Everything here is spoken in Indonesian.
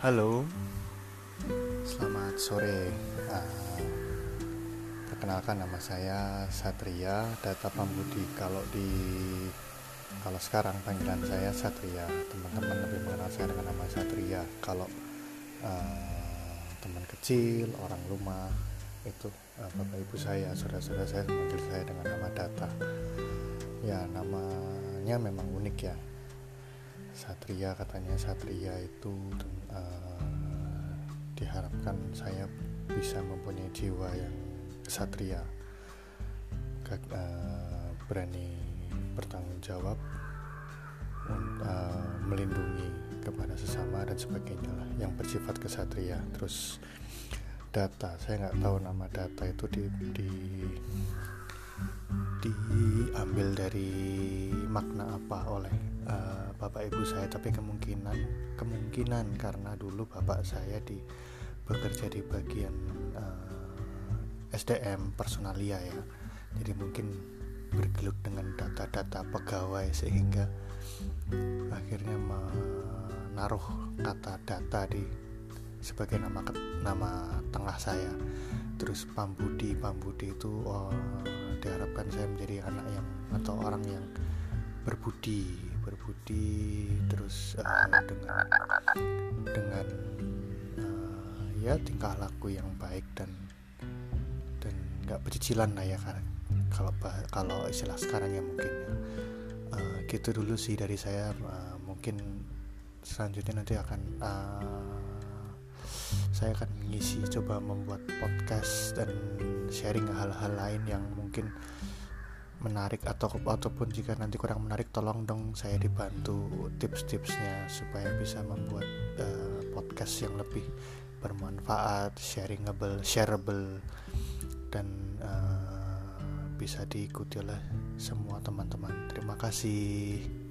Halo, selamat sore. Uh, perkenalkan nama saya Satria Data Pambudi. Kalau di kalau sekarang panggilan saya Satria, teman-teman lebih mengenal saya dengan nama Satria. Kalau uh, teman kecil, orang rumah itu uh, bapak ibu saya, saudara-saudara saya memanggil saya dengan nama Data. Ya namanya memang unik ya Satria katanya Satria itu uh, diharapkan saya bisa mempunyai jiwa yang kesatria uh, berani bertanggung jawab uh, melindungi kepada sesama dan sebagainya lah yang bersifat kesatria. Terus data saya nggak tahu nama data itu di, di diambil dari makna apa oleh uh, bapak ibu saya tapi kemungkinan kemungkinan karena dulu bapak saya di bekerja di bagian uh, eh, SDM personalia ya. Jadi mungkin bergelut dengan data-data pegawai sehingga akhirnya menaruh kata data di sebagai nama nama tengah saya. Terus Pambudi Pambudi itu oh, diharapkan saya menjadi anak yang atau orang yang berbudi berbudi terus uh, dengan dengan uh, ya tingkah laku yang baik dan dan nggak pecicilan lah ya kan kalau kalau istilah sekarang ya mungkin ya. uh, gitu dulu sih dari saya uh, mungkin selanjutnya nanti akan uh, saya akan mengisi coba membuat podcast dan sharing hal-hal lain yang mungkin menarik atau ataupun jika nanti kurang menarik tolong dong saya dibantu tips-tipsnya supaya bisa membuat uh, podcast yang lebih bermanfaat, sharingable, shareable dan uh, bisa diikuti oleh semua teman-teman. Terima kasih.